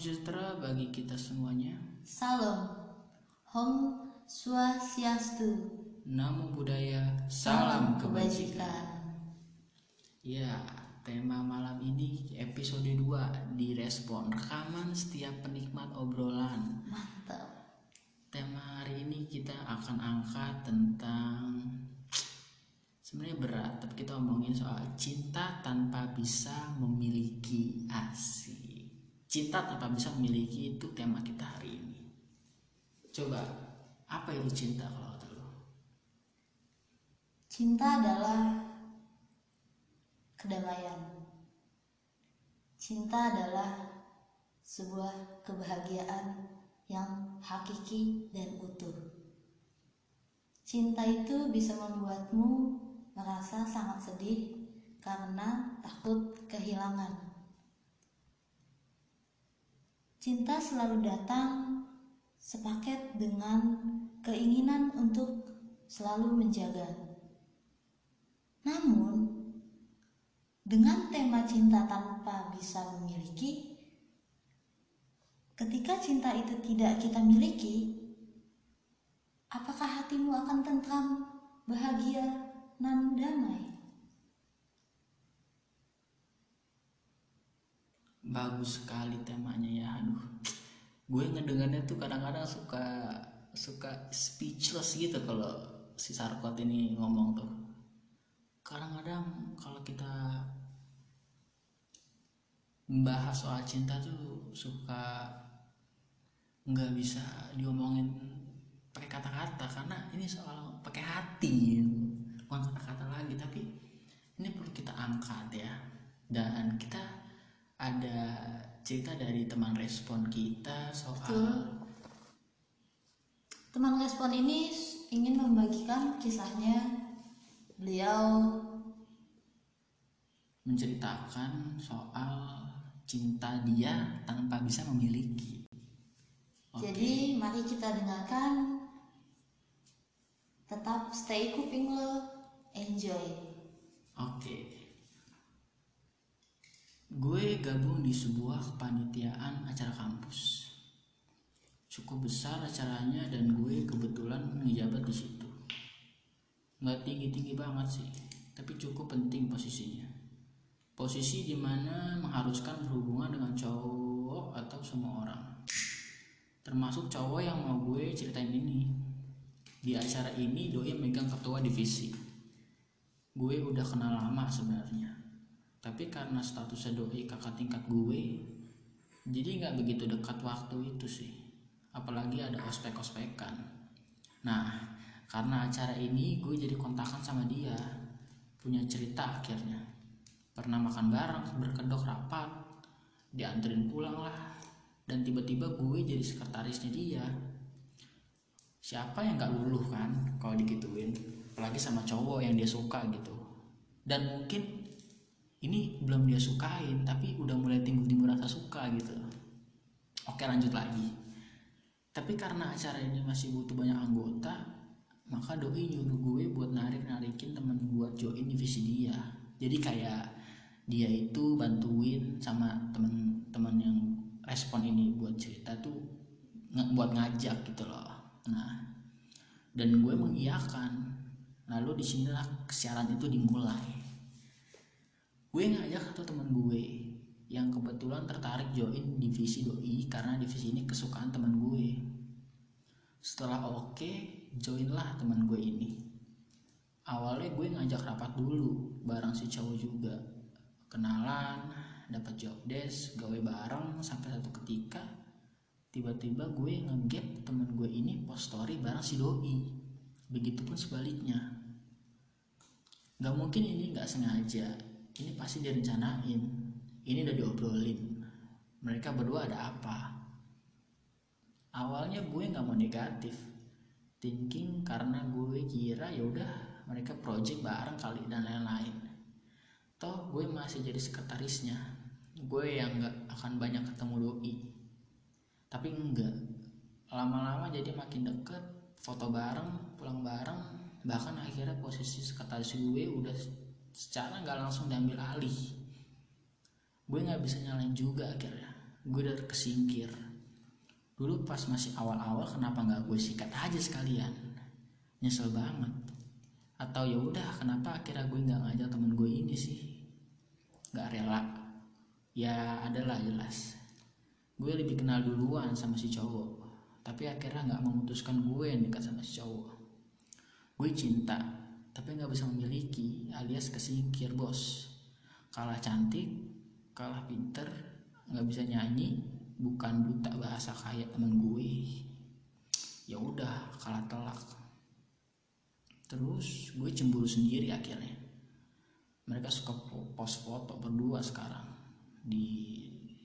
sejahtera bagi kita semuanya. Salam. Om Swastiastu. Namo Buddhaya, Salam kebajikan. Ya, tema malam ini episode 2 direspon rekaman setiap penikmat obrolan. Mantap. Tema hari ini kita akan angkat tentang sebenarnya berat, tapi kita ngomongin soal cinta tanpa bisa memiliki asih. Cinta tanpa bisa memiliki itu tema kita hari ini. Coba, apa itu cinta kalau kata? Cinta adalah kedamaian. Cinta adalah sebuah kebahagiaan yang hakiki dan utuh. Cinta itu bisa membuatmu merasa sangat sedih karena takut kehilangan. Cinta selalu datang sepaket dengan keinginan untuk selalu menjaga. Namun, dengan tema cinta tanpa bisa memiliki, ketika cinta itu tidak kita miliki, apakah hatimu akan tentram, bahagia, dan damai? Bagus sekali temanya ya aduh. Gue ngedengarnya tuh kadang-kadang suka suka speechless gitu kalau si Sarkot ini ngomong tuh. Kadang-kadang kalau kita membahas soal cinta tuh suka nggak bisa diomongin pakai kata-kata karena ini soal pakai hati. Bukan kata-kata lagi tapi ini perlu kita angkat ya. Dan kita ada cerita dari teman respon kita soal Betul. Teman respon ini ingin membagikan kisahnya. Beliau menceritakan soal cinta dia tanpa bisa memiliki. Oke. Jadi mari kita dengarkan Tetap stay kuping lo Enjoy Oke. Gue gabung di sebuah kepanitiaan acara kampus. Cukup besar acaranya dan gue kebetulan ngejabat di situ. Nggak tinggi-tinggi banget sih, tapi cukup penting posisinya. Posisi di mana mengharuskan berhubungan dengan cowok atau semua orang. Termasuk cowok yang mau gue ceritain ini. Di acara ini doi megang ketua divisi. Gue udah kenal lama sebenarnya tapi karena statusnya doi kakak tingkat gue jadi nggak begitu dekat waktu itu sih. Apalagi ada ospek-ospekan. Nah karena acara ini gue jadi kontakan sama dia. Punya cerita akhirnya. Pernah makan bareng berkedok rapat dianterin pulang lah. Dan tiba-tiba gue jadi sekretarisnya dia. Siapa yang nggak luluh kan kalau digituin? Apalagi sama cowok yang dia suka gitu. Dan mungkin ini belum dia sukain tapi udah mulai timbul-timbul rasa suka gitu. Oke lanjut lagi. Tapi karena acara ini masih butuh banyak anggota maka doi nyuruh gue buat narik narikin temen buat join divisi dia. Jadi kayak dia itu bantuin sama temen-temen yang respon ini buat cerita tuh nge- buat ngajak gitu loh. Nah dan gue mengiyakan. Lalu di sinilah kesiaran itu dimulai gue ngajak satu teman gue yang kebetulan tertarik join divisi doi karena divisi ini kesukaan teman gue. Setelah oke joinlah teman gue ini. Awalnya gue ngajak rapat dulu bareng si cowok juga. Kenalan dapat job desk gawe bareng sampai satu ketika tiba-tiba gue ngegap temen gue ini post story bareng si doi. Begitupun sebaliknya. Nggak mungkin ini nggak sengaja ini pasti direncanain. Ini udah diobrolin. Mereka berdua ada apa? Awalnya gue nggak mau negatif thinking karena gue kira ya udah mereka project bareng kali dan lain-lain. Toh gue masih jadi sekretarisnya. Gue yang nggak akan banyak ketemu doi. Tapi enggak lama-lama jadi makin deket foto bareng pulang bareng. Bahkan akhirnya posisi sekretaris gue udah secara nggak langsung diambil alih. Gue nggak bisa nyalain juga akhirnya. Gue udah kesingkir. Dulu pas masih awal-awal kenapa nggak gue sikat aja sekalian? Nyesel banget. Atau ya udah kenapa akhirnya gue nggak ngajak temen gue ini sih? Nggak rela. Ya adalah jelas. Gue lebih kenal duluan sama si cowok. Tapi akhirnya nggak memutuskan gue yang dekat sama si cowok. Gue cinta tapi nggak bisa memiliki alias kesingkir bos. Kalah cantik kalah pinter nggak bisa nyanyi bukan buta bahasa kayak temen gue. Ya udah kalah telak. Terus gue cemburu sendiri akhirnya. Mereka suka post foto berdua sekarang di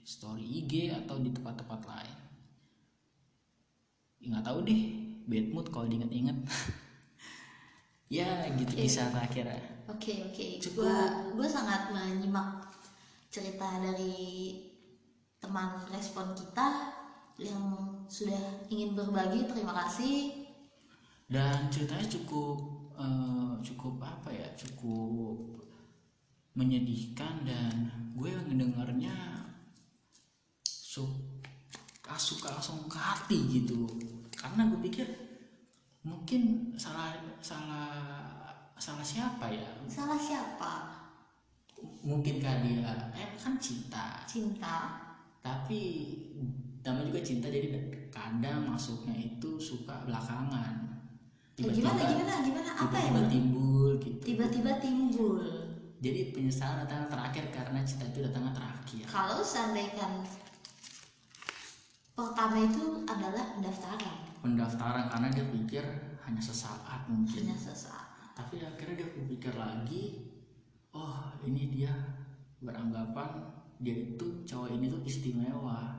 story IG atau di tempat-tempat lain. Ya, nggak tahu deh bad mood kalau diinget-inget ya gitu Oke. kisah terakhir ya. Oke oke, Cukup. gue gue sangat menyimak cerita dari teman respon kita yang sudah ingin berbagi. Terima kasih. dan ceritanya cukup eh, cukup apa ya cukup menyedihkan dan gue ngedengarnya suka suka langsung ke hati gitu karena gue pikir mungkin salah salah salah siapa ya Salah siapa? mungkin kan dia eh kan cinta Cinta. tapi namanya juga cinta jadi kadang masuknya itu suka belakangan Eh, gimana gimana gimana? Apa tiba-tiba yang timbul gitu tiba-tiba timbul? jadi penyesalan datang terakhir karena cinta itu datangnya terakhir Kalau seandainya pertama itu adalah pendaftaran. Pendaftaran karena dia pikir hanya sesaat mungkin. Hanya sesaat. tapi akhirnya dia berpikir lagi oh ini dia beranggapan dia itu cowok ini tuh istimewa.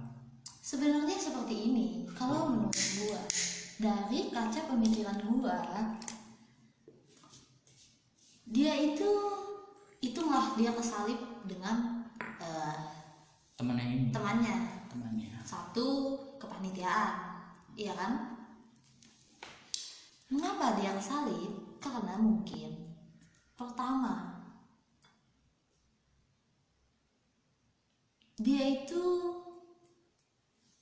Sebenarnya seperti ini, kalau menurut gua dari kaca pemikiran gua, dia itu itulah dia kesalip dengan eh, temennya ini. temannya. Temannya satu kepanitiaan, iya kan? Mengapa dia kesalip? Karena mungkin pertama dia itu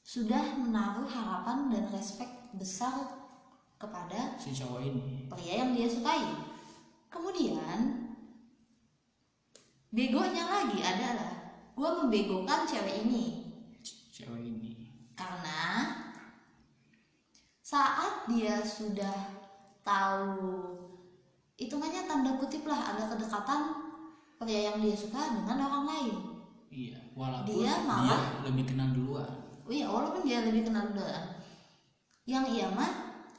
sudah menaruh harapan dan respek besar kepada si cowok ini pria yang dia sukai. Kemudian begonya lagi adalah gue membegokan cewek ini cewek ini karena saat dia sudah tahu hitungannya tanda kutip lah ada kedekatan pria yang dia suka dengan orang lain. iya walaupun Dia dia, malah- lebih kenal duluan Oh iya, walaupun dia lebih kenal duluan. Yang iya mah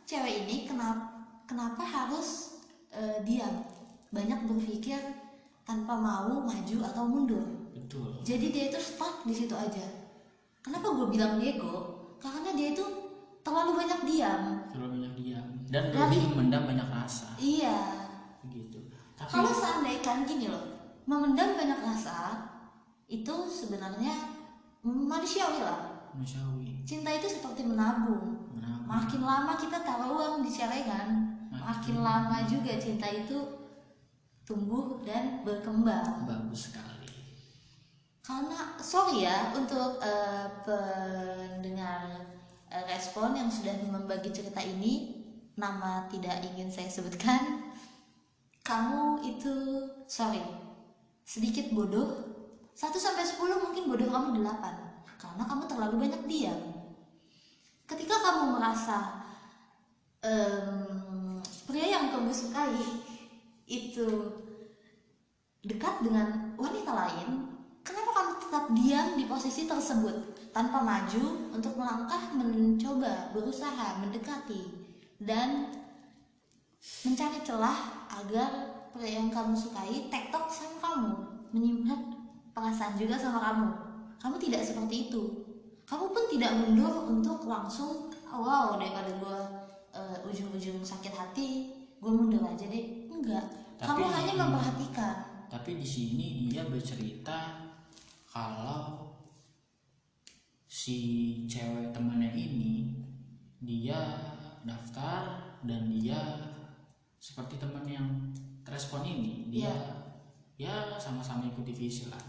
cewek ini kenapa kenapa harus eh, diam, banyak berpikir tanpa mau maju atau mundur. betul Jadi dia itu stuck di situ aja. Kenapa gue bilang bego? Karena dia itu terlalu banyak diam. terlalu banyak diam dan lebih memendam banyak rasa Iya. gitu tapi Kalau seandainya gini loh, memendam banyak rasa itu sebenarnya manusiawi lah. manusiawi Cinta itu seperti menabung. menabung Makin lama kita taruh uang di celengan, makin lama juga cinta itu tumbuh dan berkembang. bagus sekali Karena sorry ya untuk eh, pendengar eh, respon yang sudah membagi cerita ini, nama tidak ingin saya sebutkan. Kamu itu sorry, sedikit bodoh. 1 sampai 10 mungkin bodoh kamu 8 karena kamu terlalu banyak diam. Ketika kamu merasa em, pria yang kamu sukai itu dekat dengan wanita lain, kenapa kamu tetap diam di posisi tersebut tanpa maju untuk melangkah, mencoba, berusaha, mendekati, dan mencari celah agar pria yang kamu sukai tektok sama kamu, menyimpan perasaan juga sama kamu. Kamu tidak seperti itu. Kamu pun tidak mundur untuk langsung, "Oh, wow, daripada gue eh, ujung-ujung sakit hati, gue mundur aja deh. Enggak. Tapi- kamu hanya memperhatikan. tapi di sini dia bercerita kalau si cewek temannya ini dia daftar dan dia seperti teman yang respon ini dia ya sama-sama ikuti visi lah.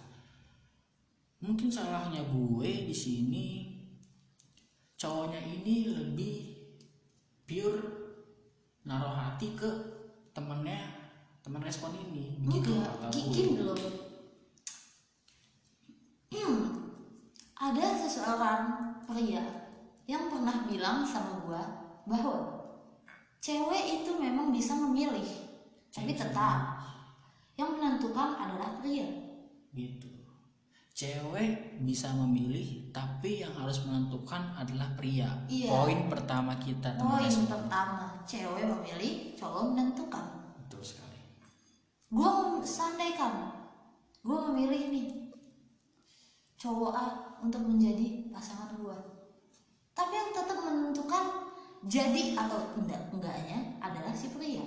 Mungkin salahnya gue di sini cowoknya ini lebih pure naruh hati ke temennya teman respon ini. Begitu kata gue. Gini loh. Hmm, ada seseorang pria yang pernah bilang sama gua bahwa cewek itu memang bisa memilih, tapi tetap yang menentukan adalah pria. gitu cewek bisa memilih tapi yang harus menentukan adalah pria Iya. poin pertama kita teman Poin pertama, cewek memilih, cowok menentukan. betul sekali Gua seandaikan gua memilih nih cowok A untuk menjadi pasangan gua. Tapi yang tetap menentukan jadi atau enggak enggaknya adalah si pria.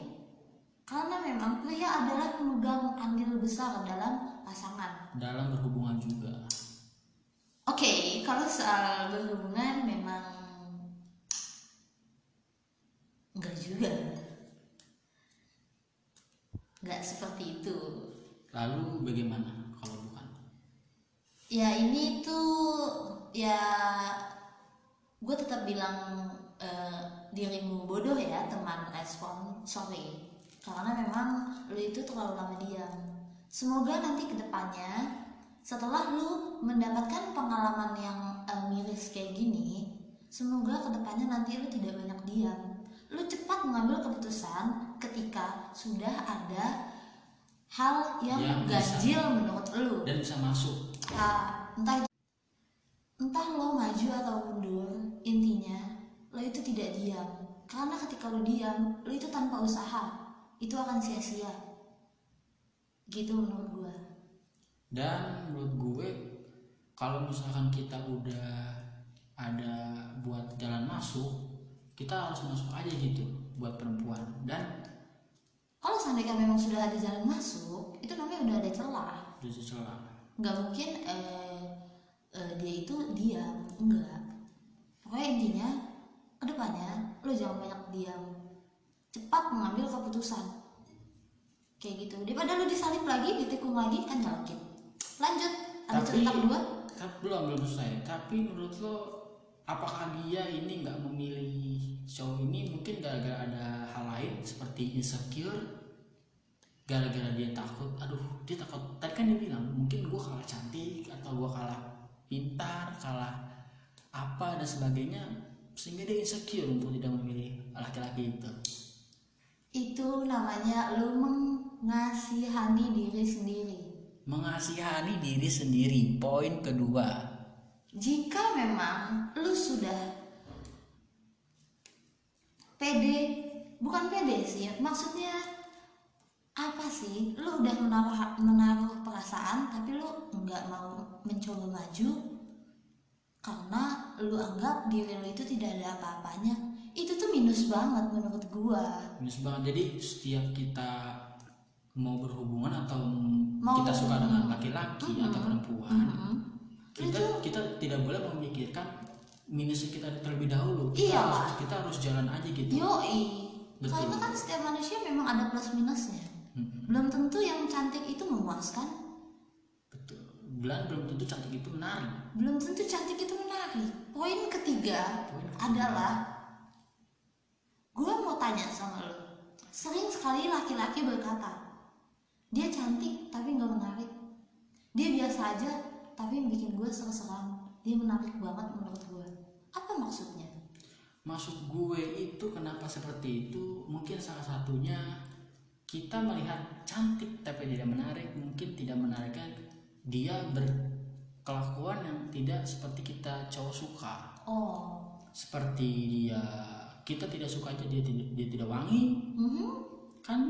Karena memang pria adalah pemegang andil besar dalam pasangan. dalam berhubungan juga Oke, kalau soal berhubungan memang enggak juga. Enggak seperti itu. lalu bagaimana Ya ini tuh ya gue tetap bilang eh, dirimu bodoh ya teman respon sorry karena memang lu itu terlalu lama diam. Semoga nanti ke depannya setelah lu mendapatkan pengalaman yang eh, miris kayak gini, semoga ke depannya nanti lu tidak banyak diam. Lu cepat mengambil keputusan ketika sudah ada hal yang Yang bisa. ganjil menurut lu dan bisa masuk ya entah entah lo maju atau mundur intinya lo itu tidak diam. Karena ketika lo diam lo itu tanpa usaha itu akan sia-sia. Gitu menurut gue dan menurut gue kalau misalkan kita udah ada buat jalan masuk kita harus masuk aja gitu buat perempuan. Dan kalau seandainya memang sudah ada jalan masuk itu namanya udah ada celah. Udah celah nggak mungkin eh, eh, dia itu diam enggak. Pokoknya intinya ke depannya lo jangan banyak diam. Cepat mengambil keputusan. Kayak gitu. Daripada lo disalip lagi ditikung lagi kan nyelkit lanjut. Ada Tapi- cerita kedua? Tapi belum belum selesai tapi menurut lo apakah dia ini nggak memilih cowok ini? Mungkin gara-gara ada hal lain seperti insecure gara-gara dia takut aduh dia takut. Tadi kan dia bilang mungkin gue kalah cantik atau gue kalah pintar kalah apa dan sebagainya sehingga dia insecure untuk tidak memilih laki-laki itu. Itu namanya lo mengasihani diri sendiri. Mengasihani diri sendiri poin kedua. Jika memang lu sudah pede bukan pede sih maksudnya apa sih? Lu udah menaruh menaruh perasaan tapi lu nggak mau mencoba maju karena lu anggap diri lu itu tidak ada apa-apanya. Itu tuh minus banget menurut gua. Minus banget. Jadi setiap kita mau berhubungan atau Mau- kita suka dengan laki-laki Mm-mm. atau perempuan Mm-mm. kita kita tidak boleh memikirkan minusnya kita terlebih dahulu. Kita Iyalah. harus kita harus jalan aja gitu. Yoi. Betul. karena kan setiap manusia memang ada plus minusnya Belum tentu yang cantik itu memuaskan betul bulan belum tentu cantik itu menarik belum tentu cantik itu menarik. Poin ketiga Poin ketiga. adalah gue mau tanya sama lo. Sering sekali laki-laki berkata, dia cantik tapi nggak menarik. Dia biasa aja tapi bikin gue seru-seran. Dia menarik banget menurut gue. Apa maksudnya? maksud gue itu kenapa seperti itu mungkin salah satunya kita melihat cantik tapi tidak menarik mungkin tidak menariknya dia berkelakuan yang tidak seperti kita cowok suka Oh, seperti dia kita tidak suka aja dia tidak dia tidak wangi mhm. kan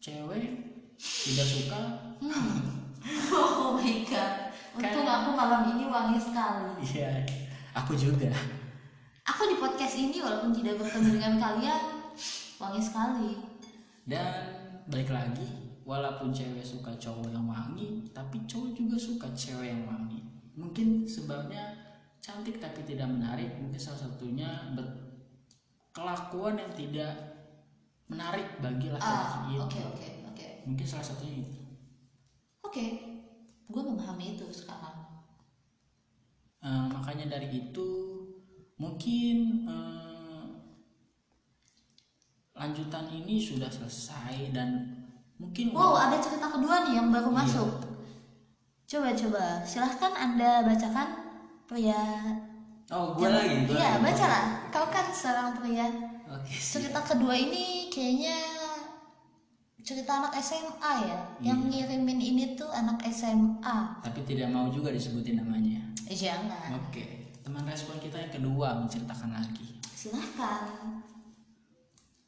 cewek tidak suka Hmm. oh my god. Untung aku malam ini wangi sekali. iya aku juga Aku di podcast ini walaupun tidak bertemu dengan kalian, wangi sekali. Dan balik lagi walaupun cewek suka cowok yang wangi tapi cowok juga suka cewek yang wangi mungkin sebabnya cantik tapi tidak menarik mungkin salah satunya berkelakuan yang tidak menarik bagi laki-laki Ah, itu oke oke oke. mungkin salah satunya itu Oke, gue memahami itu sekarang. Eh, makanya dari itu mungkin eh, lanjutan ini sudah selesai dan mungkin Wow, ada cerita kedua nih yang baru Iya. masuk. Coba coba, silahkan anda bacakan pria. oh gue yang- lagi gua Iya, bacalah. Kau kan seorang pria. oke siap. Cerita kedua ini kayaknya cerita anak SMA ya. Yang Iya. ngirimin ini tuh anak SMA. tapi tidak mau juga disebutin namanya Eh, jangan. oke teman respon kita yang kedua menceritakan lagi Silahkan.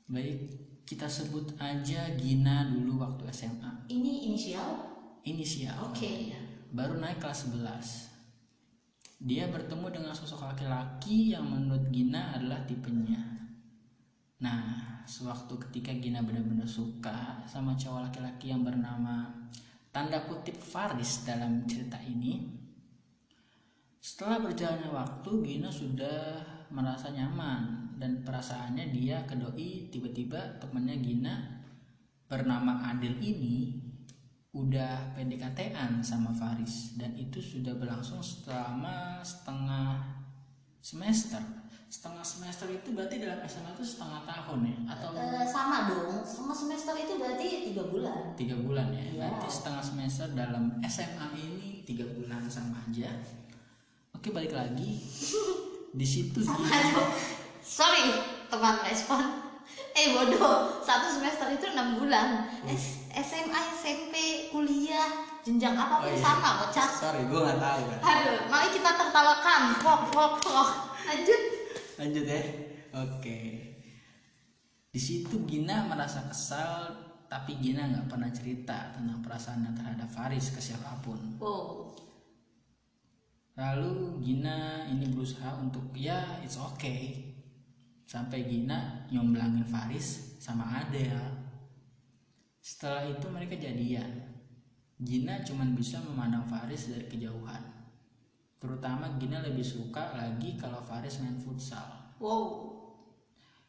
Baik kita sebut aja Gina dulu waktu SMA Ini inisial. inisial. Oke. baru naik kelas 11 dia bertemu dengan sosok laki-laki yang menurut Gina adalah tipenya. Nah sewaktu ketika Gina benar-benar suka sama cowok laki-laki yang bernama tanda kutip Faris dalam cerita ini setelah berjalannya waktu Gina sudah merasa nyaman dan perasaannya dia ke doi tiba-tiba temannya Gina bernama Adil ini udah PDKT-an sama Faris dan itu sudah berlangsung selama setengah semester setengah semester itu berarti dalam SMA itu setengah tahun ya atau Eh, sama dong. Sama semester itu berarti tiga bulan. tiga bulan ya Iya. berarti setengah semester dalam SMA ini tiga bulan sama aja oke balik lagi di situ Sama. Sorry, teman respon. Eh bodoh, satu semester itu enam bulan. S- SMA, SMP, kuliah, jenjang apa pun Oh, iya. sama kocak. sorry gue nggak tahu kan Aduh, mari kita tertawakan. Prok, prok, prok. Lanjut. lanjut ya oke di situ Gina merasa kesal tapi Gina nggak pernah cerita tentang perasaannya terhadap Faris ke siapa pun Wow. Lalu Gina ini berusaha untuk ya it's okay sampai Gina nyomblangin Faris sama Adel setelah itu mereka jadian Gina cuman bisa memandang Faris dari kejauhan terutama Gina lebih suka lagi kalau Faris main futsal Wow.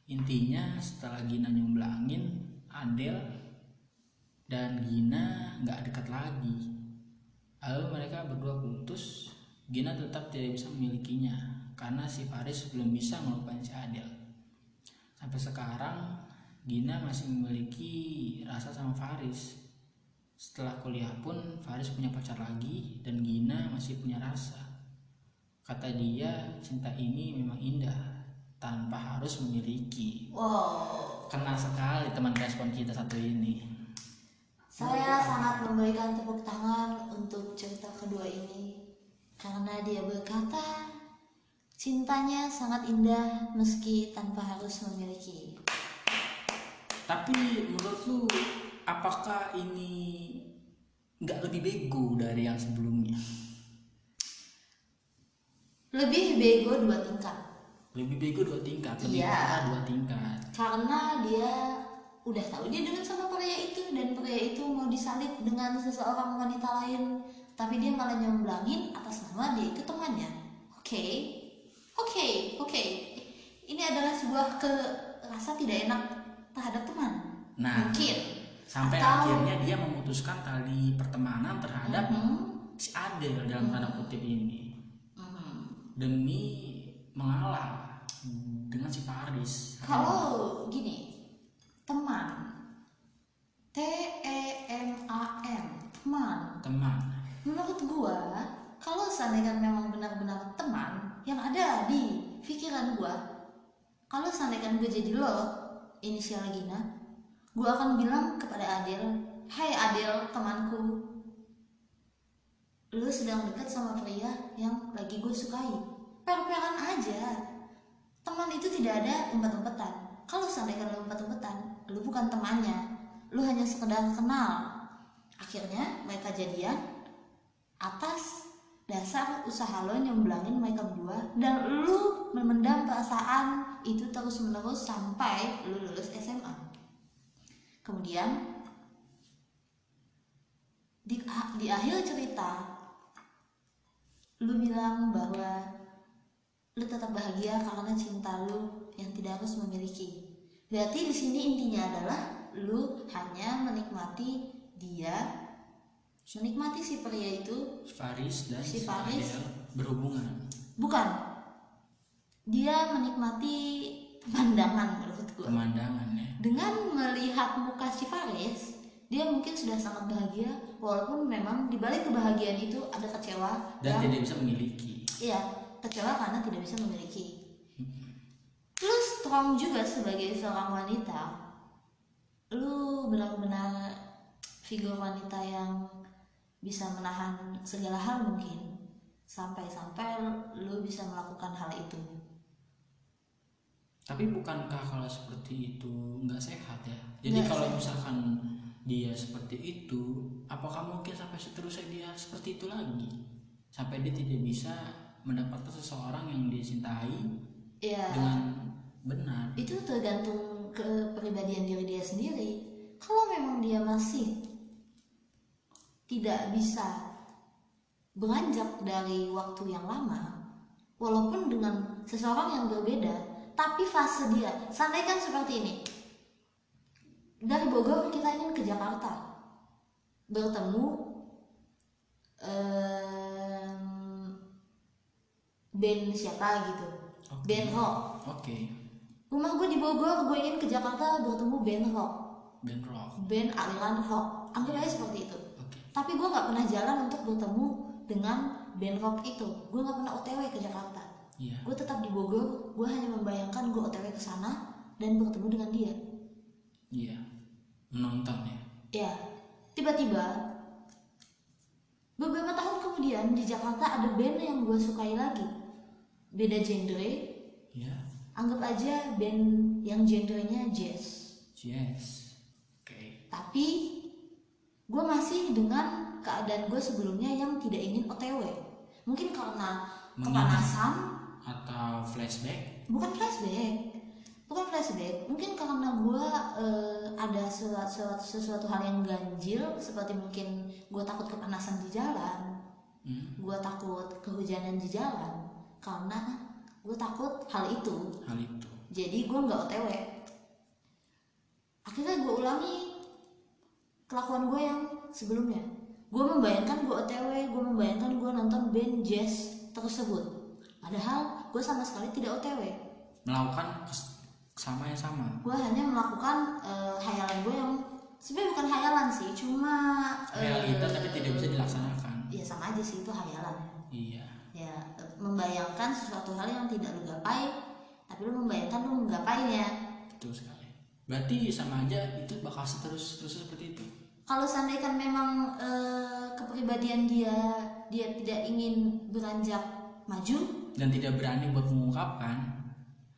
Intinya setelah Gina nyomblangin Adel dan Gina nggak dekat lagi. Lalu mereka berdua putus. Gina tetap tidak bisa memilikinya karena si Faris belum bisa melupain si Adel. Sampai sekarang Gina masih memiliki rasa sama Faris. Setelah kuliah pun Faris punya pacar lagi dan Gina masih punya rasa. Kata dia, cinta ini memang indah tanpa harus memiliki. Wow. Kena sekali teman respon kita satu ini. Saya sangat memberikan tepuk tangan untuk cerita kedua ini karena dia berkata cintanya sangat indah meski tanpa harus memiliki. Tapi menurut lu apakah ini nggak lebih bego dari yang sebelumnya? Lebih bego dua tingkat Lebih bego dua tingkat, lebih parah dua tingkat. karena dia udah tahu dia dengan sama pria itu dan pria itu mau disalib dengan seseorang wanita lain tapi dia malah nyomblangin atas nama dia itu temannya oke oke oke ini adalah sebuah ke rasa tidak enak terhadap teman Nah, mungkin sampai Atau- akhirnya dia memutuskan tali pertemanan terhadap Mhm. si Adel dalam tanda kutip ini Mhm. demi mengalah dengan si Faris. kalau gini teman T E M A M teman teman. Menurut gua, kalau seandainya memang benar-benar teman yang ada di pikiran gua, kalau seandainya gue jadi lo, inisial Gina, gua akan bilang kepada Adil, Hai Adil, temanku, lu sedang dekat sama pria yang lagi gue sukai. Per-peran aja. Teman itu tidak ada umpet-umpetan. Kalau seandainya lu umpet-umpetan, lu bukan temannya. Lu hanya sekedar kenal. Akhirnya mereka jadian atas dasar usaha lo nyomblangin mereka berdua dan lu memendam perasaan itu terus menerus sampai lu lulus SMA kemudian di, di akhir cerita lu bilang bahwa lu tetap bahagia karena cinta lu yang tidak harus memiliki. Berarti di sini intinya adalah lu hanya menikmati dia menikmati si pria itu. Faris dan Si Faris. Berhubungan. Bukan. Dia menikmati pemandangan menurut gue pemandangan ya. Dengan melihat muka si Faris dia mungkin sudah sangat bahagia walaupun memang di balik kebahagiaan itu ada kecewa dan yang- tidak bisa memiliki. Iya kecewa karena tidak bisa memiliki. Lu strong juga sebagai seorang wanita lu benar-benar figur wanita yang bisa menahan segala hal mungkin. Sampai-sampai lu bisa melakukan hal itu. Tapi bukankah kalau seperti itu nggak sehat ya? Jadi Nggak kalau sehat. misalkan dia seperti itu apakah mungkin sampai seterusnya dia seperti itu lagi? Sampai dia tidak bisa mendapatkan seseorang yang dia cintai ya dengan benar. Itu tergantung kepribadian diri dia sendiri. Kalau memang dia masih tidak bisa beranjak dari waktu yang lama walaupun dengan seseorang yang berbeda tapi fase dia. Sampaikan seperti ini. Dari Bogor kita ingin ke Jakarta. Bertemu em, band siapa gitu? Oke. band rock. Oke. Rumah gue di Bogor gue ingin ke Jakarta bertemu band rock. Band rock. Band aliran rock. Anggap aja seperti itu tapi gue nggak pernah jalan untuk bertemu dengan band rock itu. Gue nggak pernah otw ke Jakarta. Iya. Gue tetap di Bogor gue hanya membayangkan gue otw ke sana dan bertemu dengan dia. Iya. Menonton ya? Ya tiba-tiba beberapa tahun kemudian di Jakarta ada band yang gue sukai lagi. Beda genre. Iya. Anggap aja band yang genrenya jazz. Yes oke. Tapi gue masih dengan keadaan gue sebelumnya yang tidak ingin OTW mungkin karena Mengingat. kepanasan. atau flashback? Bukan flashback. Bukan flashback. Mungkin karena gue eh, ada sesuatu, sesuatu, sesuatu hal yang ganjil seperti mungkin gue takut kepanasan di jalan. Hmm, gue takut kehujanan di jalan. Karena gue takut hal itu. Hal itu. Jadi gue nggak otw akhirnya gue ulangi kelakuan gue yang sebelumnya. Gue membayangkan gue otw gue membayangkan gue nonton band jazz tersebut. Padahal gue sama sekali tidak otw melakukan sama yang sama. Gue hanya melakukan eh, hayalan gue yang sebenarnya bukan hayalan sih cuma eh, realita tapi tidak bisa dilaksanakan. ya sama aja sih itu hayalan. Iya. Ya membayangkan sesuatu hal yang tidak lu gapai tapi lu membayangkan lu menggapainya betul sekali. Berarti sama aja itu bakal seterus terus seperti itu kalau seandainya memang eh, kepribadian dia dia tidak ingin beranjak maju? Dan tidak berani buat mengungkapkan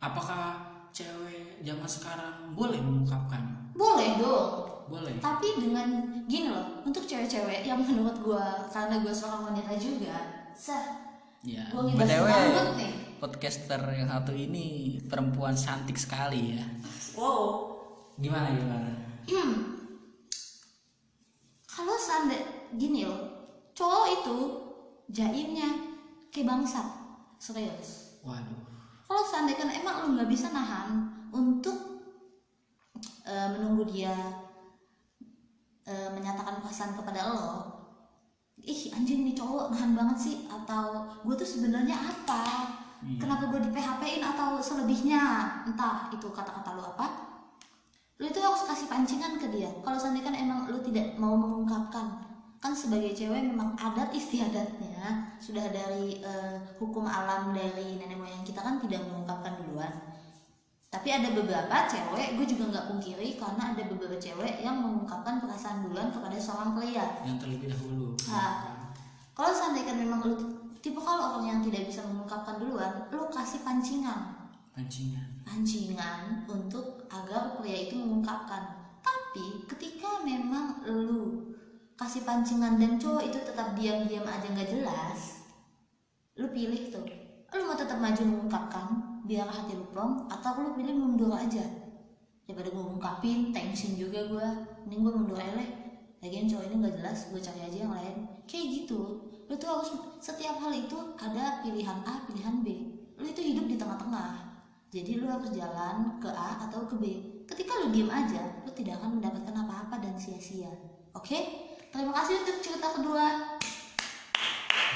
apakah cewek zaman sekarang boleh mengungkapkan? Boleh dong. Boleh. Tapi dengan gini loh untuk cewek-cewek yang menurut gua karena gua seorang wanita juga sah. Ya btw rambut nih. podcaster yang satu ini perempuan cantik sekali ya. Wow. Gimana gimana kalau seandainya gini loh cowok itu jaimnya kayak bangsa serius. Waduh. Kalau seandainya kan emang lu nggak bisa nahan untuk eh, menunggu dia eh, menyatakan perasaan kepada lo ih anjing nih cowok nahan banget sih atau gue tuh sebenarnya apa? Iya. kenapa gue di PHP in atau selebihnya? Entah itu kata-kata lu apa lu itu harus kasih pancingan ke dia. Kalau seandainya kan emang lu tidak mau mengungkapkan. Kan sebagai cewek memang adat istiadatnya sudah dari eh, hukum alam dari nenek moyang kita kan tidak mengungkapkan duluan. Tapi ada beberapa cewek gue juga nggak pungkiri karena ada beberapa cewek yang mengungkapkan perasaan duluan kepada seorang pria. Yang terlebih dahulu. Nah, kalau seandainya kan memang lu tipe kalau orang yang tidak bisa mengungkapkan duluan lu kasih pancingan. Pancingan. Pancingan untuk agar pria itu mengungkapkan. Tapi ketika memang lu kasih pancingan dan cowok itu tetap diam-diam aja nggak jelas lu pilih tuh. Lu mau tetap maju mengungkapkan biar hati lu plong atau lu pilih mundur aja? Daripada gue ngungkapin tensin juga gue mending gue mundur aja lah. Lagian cowok ini nggak jelas gue cari aja yang lain. Kayak gitu lu tuh harus setiap hal itu ada pilihan A pilihan B. Lu itu hidup di tengah-tengah jadi lu harus jalan ke A atau ke B. Ketika lu diem aja lu tidak akan mendapatkan apa-apa dan sia-sia. Oke? Terima kasih untuk cerita kedua.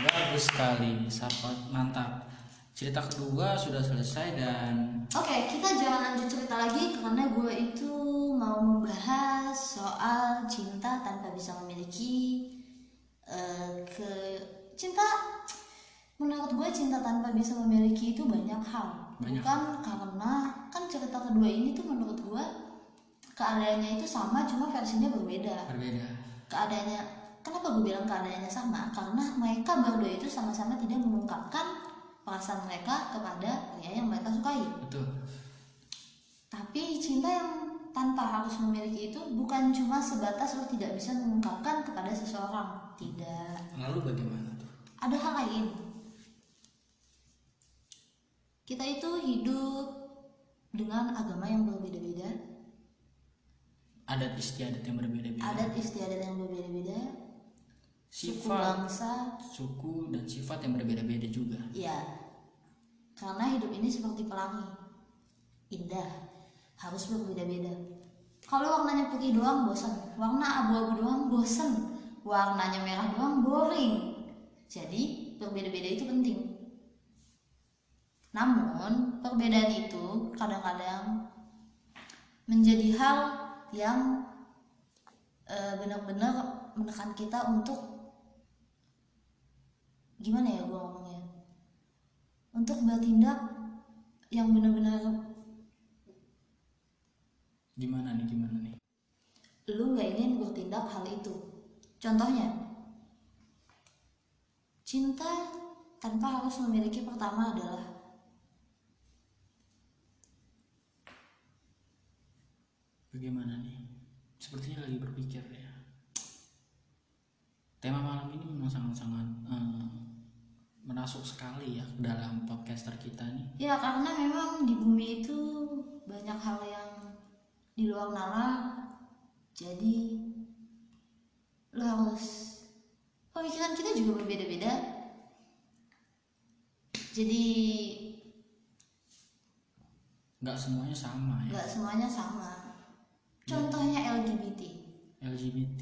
Bagus sekali sahabat. Mantap. Cerita kedua sudah selesai dan oke kita jangan lanjut cerita lagi karena gue itu mau membahas soal cinta tanpa bisa memiliki eh, ke cinta. Menurut gue cinta tanpa bisa memiliki itu banyak hal Banyak. Bukan karena kan cerita kedua ini tuh menurut gue keadaannya itu sama cuma versinya berbeda. Berbeda. Keadaannya kenapa gue bilang keadaannya sama? Karena mereka berdua itu sama-sama tidak mengungkapkan perasaan mereka kepada pria yang mereka sukai. Betul. Tapi cinta yang tanpa harus memiliki itu bukan cuma sebatas lo tidak bisa mengungkapkan kepada seseorang. Tidak. Lalu bagaimana tuh? Ada hal lain kita itu hidup dengan agama yang berbeda-beda. Adat istiadat yang berbeda-beda. Adat istiadat yang berbeda-beda. Suku sifat bangsa. suku dan sifat yang berbeda-beda juga. Ya, karena hidup ini seperti pelangi, indah, harus berbeda-beda. Kalau warnanya putih doang bosan, warna abu-abu doang bosan, warnanya merah doang boring. Jadi berbeda-beda itu penting. Namun perbedaan itu kadang-kadang menjadi hal yang eh, benar-benar menekan kita untuk gimana ya gue ngomongnya? Untuk bertindak yang benar-benar gimana nih gimana nih? Lu nggak ingin bertindak hal itu. Contohnya cinta tanpa harus memiliki pertama adalah bagaimana nih? Sepertinya lagi berpikir ya. Tema malam ini memang sangat-sangat eh, menasuk sekali ya ke dalam podcaster kita nih. Ya karena memang di bumi itu banyak hal yang di luar nalar. Jadi lu harus pemikiran kita juga berbeda-beda. Jadi nggak semuanya sama ya. nggak semuanya sama contohnya LGBT LGBT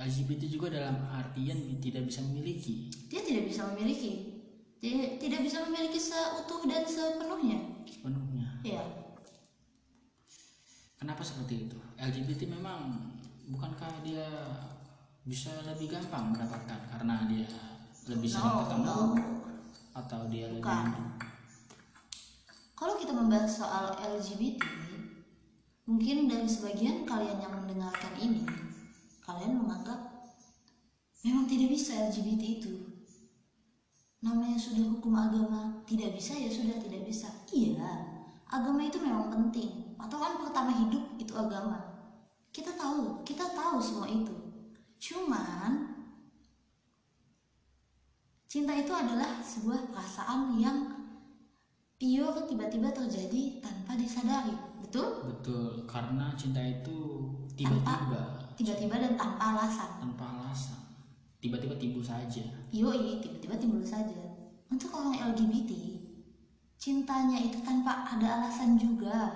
LGBT juga dalam artian tidak bisa memiliki. Dia tidak bisa memiliki. Dia tidak bisa memiliki seutuh dan sepenuhnya. Sepenuhnya. Ya kenapa seperti itu? LGBT memang bukankah dia bisa lebih gampang mendapatkan karena dia lebih sering no ketemu no. Atau dia Bukan. lebih kalau kita membahas soal LGBT mungkin dari sebagian kalian yang mendengarkan ini kalian menganggap memang tidak bisa LGBT itu. Namanya sudah hukum agama tidak bisa ya sudah tidak bisa. Iya agama itu memang penting. Patokan pertama hidup itu agama. Kita tahu kita tahu semua itu. Cuman cinta itu adalah sebuah perasaan yang pure tiba-tiba terjadi cinta itu tiba-tiba. tiba-tiba dan tanpa alasan. Tanpa alasan. Tiba-tiba timbul saja. Yoi tiba-tiba timbul saja. Untuk orang LGBT cintanya itu tanpa ada alasan juga.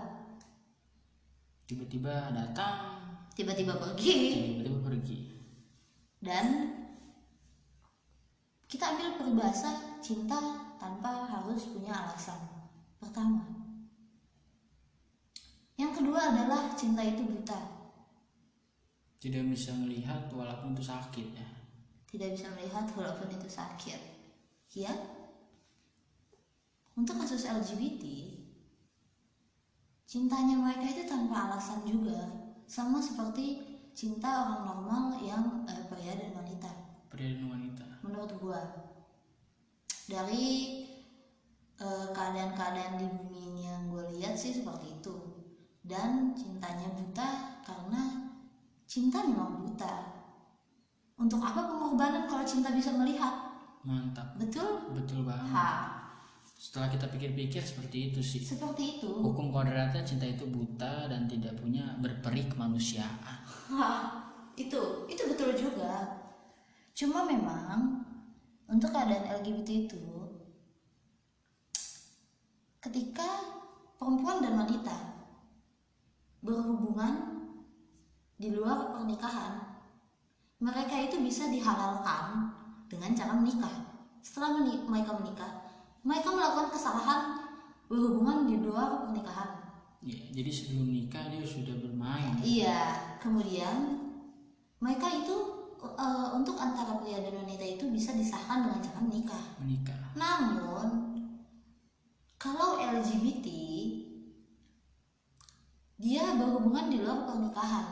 Tiba-tiba datang. Tiba-tiba pergi. tiba-tiba pergi. Dan kita ambil peribahasa cinta tanpa harus punya alasan pertama yang kedua adalah cinta itu buta. Tidak bisa melihat walaupun itu sakit ya. Tidak bisa melihat walaupun itu sakit. Ya untuk kasus LGBT cintanya mereka itu tanpa alasan juga. Sama seperti cinta orang normal yang eh, pria dan wanita. Pria dan wanita. Menurut gua. Dari eh, keadaan-keadaan di bumi ini yang gue lihat sih seperti itu dan cintanya buta karena cinta memang buta. Untuk apa pengorbanan kalau cinta bisa melihat? Mantap. Betul? Betul banget. Ha. Setelah kita pikir-pikir seperti itu sih. Seperti itu. Hukum kodratnya cinta itu buta dan tidak punya berperi kemanusiaan itu itu betul juga. Cuma memang untuk keadaan LGBT itu ketika perempuan dan wanita berhubungan di luar pernikahan mereka itu bisa dihalalkan dengan cara menikah. Setelah meni- mereka menikah, mereka melakukan kesalahan berhubungan di luar pernikahan. Ya, jadi sebelum nikah dia sudah bermain. Iya, kemudian mereka itu eh, untuk antara pria dan wanita itu bisa disahkan dengan cara menikah. Menikah. Namun kalau LGBT dia berhubungan di luar pernikahan.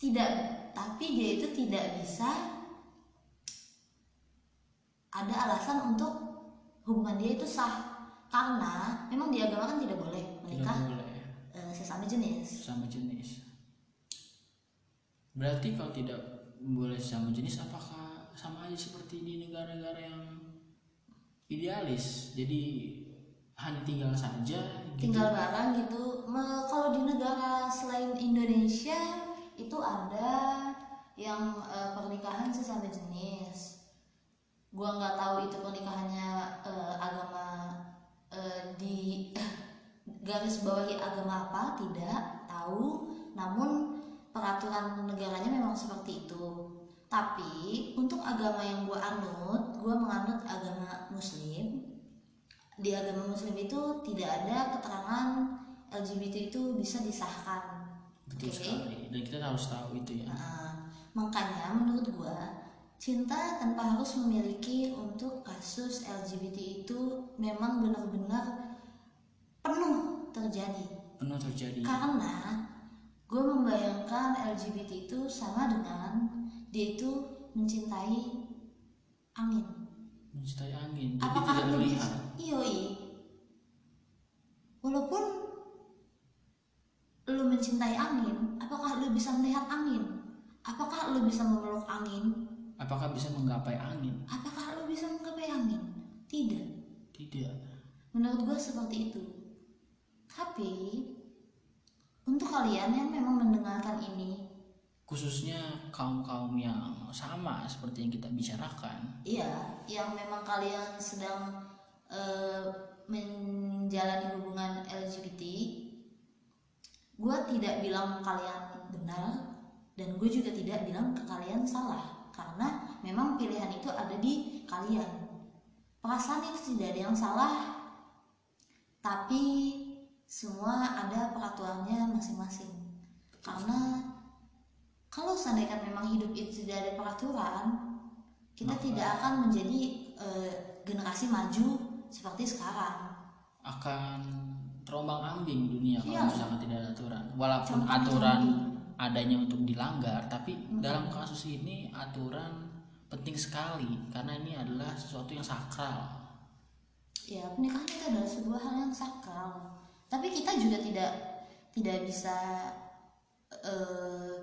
Tidak, tapi dia itu tidak bisa ada alasan untuk hubungan dia itu sah karena memang di agama kan tidak boleh Tidak menikah boleh eh, sesama jenis. sama jenis. Berarti kalau tidak boleh sama jenis apakah sama aja seperti di negara-negara yang idealis? Jadi hanya tinggal saja gitu. tinggal bareng gitu. Kalau di negara selain Indonesia itu ada yang eh, pernikahan sesama jenis. Gua nggak tahu itu pernikahannya eh, agama eh, di garis bawahi agama apa tidak tahu. Namun peraturan negaranya memang seperti itu. Tapi untuk agama yang gua anut gua menganut agama muslim di agama muslim itu tidak ada keterangan LGBT itu bisa disahkan. Betul Oke. sekali. Dan kita harus tahu itu ya. Nah, makanya menurut gua cinta tanpa harus memiliki untuk kasus LGBT itu memang benar-benar penuh terjadi. Penuh terjadi. Karena gue membayangkan LGBT itu sama dengan dia itu mencintai angin. Mencintai angin. Jadi apakah tidak lu melihat. bisa Yoi. walaupun lu mencintai angin apakah lu bisa melihat angin apakah lu bisa memeluk angin Apakah bisa menggapai angin? apakah lu bisa menggapai angin tidak Tidak. menurut gue seperti itu tapi untuk kalian yang memang mendengarkan ini Khususnya kaum-kaum yang sama seperti yang kita bicarakan. Iya, yang memang kalian sedang eh, menjalani hubungan LGBT, gue tidak bilang kalian benar dan gue juga tidak bilang ke kalian salah karena memang pilihan itu ada di kalian. Perasaan itu tidak ada yang salah, tapi semua ada peraturannya masing-masing. Karena kalau seandainya memang hidup itu tidak ada peraturan, kita Maka- tidak akan menjadi eh, generasi maju seperti sekarang. Akan terombang ambing dunia kalau Iya. misalkan tidak ada aturan. Walaupun Terombang aturan ambing. adanya untuk dilanggar, tapi dalam kasus ini aturan penting sekali karena ini adalah sesuatu yang sakral. Ya, pernikahan itu adalah sebuah hal yang sakral. Tapi kita juga tidak tidak bisa eh,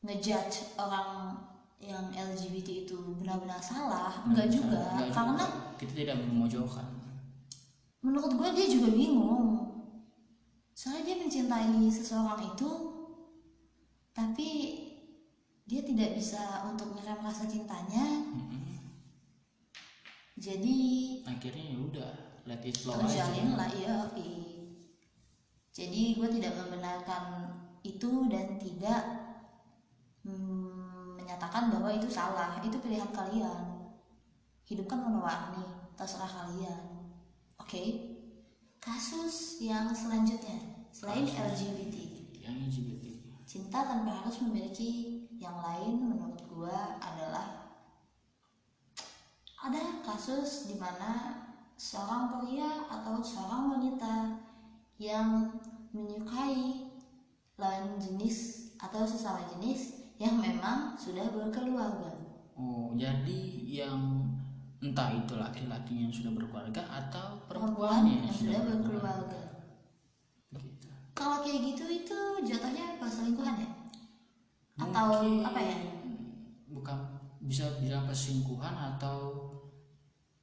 ngejudge orang yang LGBT itu benar-benar salah. Enggak Nggak juga, bisa- nggak karena juga. kita tidak memojokkan. menurut gue dia juga bingung. Soalnya dia mencintai seseorang itu, tapi dia tidak bisa untuk ngerem rasa cintanya. Mm-mm. Jadi Akhirnya ya udah let it flow aja. terjalin lah ya jadi gue tidak membenarkan itu dan tidak mm, menyatakan bahwa itu salah itu pilihan kalian hidup kan warna-warni terserah kalian oke kasus yang selanjutnya selain Kasus. LGBT Yang LGBT. cinta tanpa harus memiliki yang lain menurut gue adalah ada kasus di mana seorang pria atau seorang wanita yang menyukai lawan jenis atau sesama jenis yang memang sudah berkeluarga. Oh, jadi yang entah itu laki-laki yang sudah berkeluarga atau Perempuan perempuannya yang sudah berkeluarga. Gitu. Kalau kayak gitu itu jatuhnya perselingkuhan ya? Atau Mungkin apa ya? Bukan bisa bilang perselingkuhan atau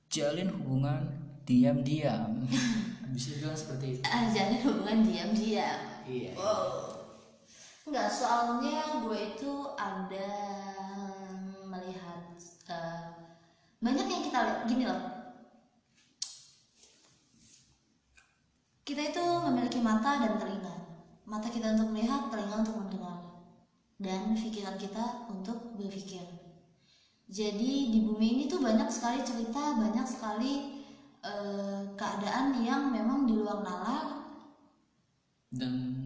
jalin hubungan diam-diam. bisa bilang seperti itu. Ah, jalin hubungan diam-diam. Iya. Wow. Enggak, soalnya gue itu ada melihat eh, banyak yang kita lihat gini loh. Kita itu memiliki mata dan telinga. Mata kita untuk melihat, telinga untuk mendengar. dan pikiran kita untuk berpikir. Jadi di bumi ini tuh banyak sekali cerita, banyak sekali eh, keadaan yang memang di luar nalar. dan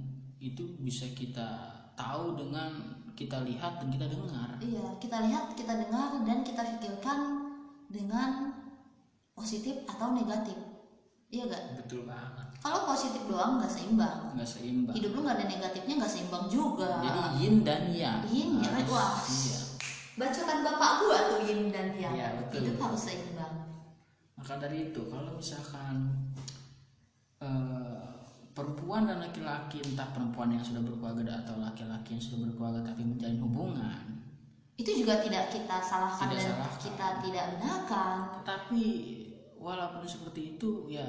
itu bisa kita tahu dengan kita lihat dan kita dengar Iya, kita lihat, kita dengar, dan kita pikirkan dengan positif atau negatif. Iya gak? betul banget Kalau positif doang nggak seimbang. nggak seimbang Hidup lu nggak ada negatifnya nggak seimbang juga. jadi yin dan yang Yin, ya, wah. iya Bacotan bapak gua tuh yin dan yang. Iya, betul. Hidup harus seimbang. maka dari itu kalau misalkan eh, perempuan dan laki-laki entah perempuan yang sudah berkeluarga atau laki-laki yang sudah berkeluarga tapi menjalin hubungan Itu juga tidak kita salahkan Tidak dan salahkan. kita tidak benarkan. tetapi walaupun seperti itu ya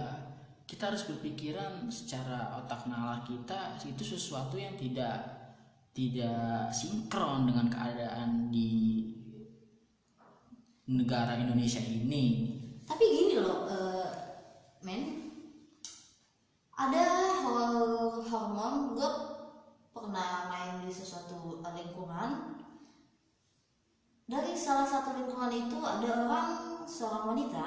kita harus berpikiran secara otak nalar kita itu sesuatu yang tidak tidak sinkron dengan keadaan di negara Indonesia ini Tapi gini loh, eh, men, ada hor- hormon gue pernah main di sesuatu lingkungan. Dari salah satu lingkungan itu ada orang seorang wanita.